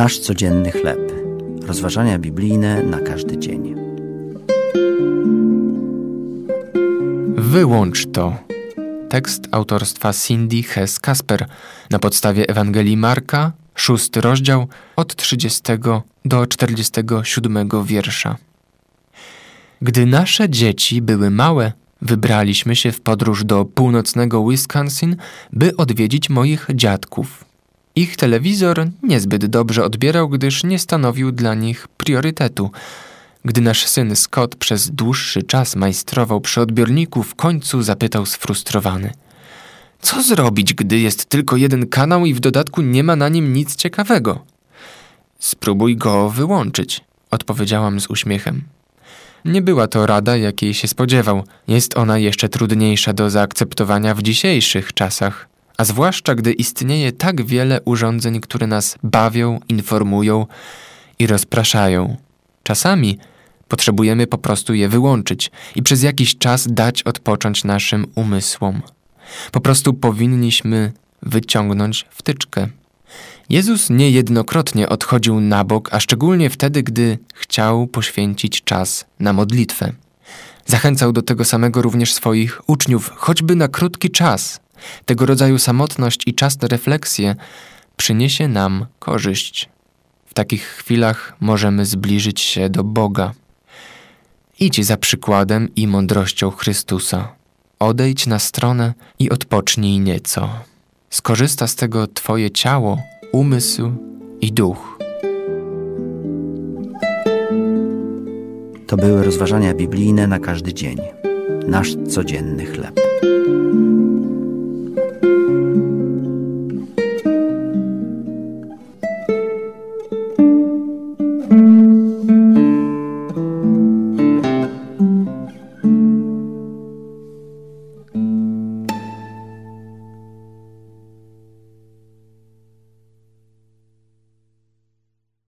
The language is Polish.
Nasz codzienny chleb. Rozważania biblijne na każdy dzień. Wyłącz to. Tekst autorstwa Cindy Hess-Kasper na podstawie Ewangelii Marka, szósty rozdział od 30 do 47 wiersza. Gdy nasze dzieci były małe, wybraliśmy się w podróż do północnego Wisconsin, by odwiedzić moich dziadków. Ich telewizor niezbyt dobrze odbierał, gdyż nie stanowił dla nich priorytetu. Gdy nasz syn Scott przez dłuższy czas majstrował przy odbiorniku, w końcu zapytał sfrustrowany: Co zrobić, gdy jest tylko jeden kanał i w dodatku nie ma na nim nic ciekawego? Spróbuj go wyłączyć, odpowiedziałam z uśmiechem. Nie była to rada, jakiej się spodziewał. Jest ona jeszcze trudniejsza do zaakceptowania w dzisiejszych czasach, a zwłaszcza gdy istnieje tak wiele urządzeń, które nas bawią, informują i rozpraszają. Czasami potrzebujemy po prostu je wyłączyć i przez jakiś czas dać odpocząć naszym umysłom. Po prostu powinniśmy wyciągnąć wtyczkę. Jezus niejednokrotnie odchodził na bok, a szczególnie wtedy, gdy chciał poświęcić czas na modlitwę. Zachęcał do tego samego również swoich uczniów, choćby na krótki czas. Tego rodzaju samotność i czas na refleksję przyniesie nam korzyść. W takich chwilach możemy zbliżyć się do Boga. Idź za przykładem i mądrością Chrystusa. Odejdź na stronę i odpocznij nieco. Skorzysta z tego Twoje ciało, umysł i duch. To były rozważania biblijne na każdy dzień. Nasz codzienny chleb.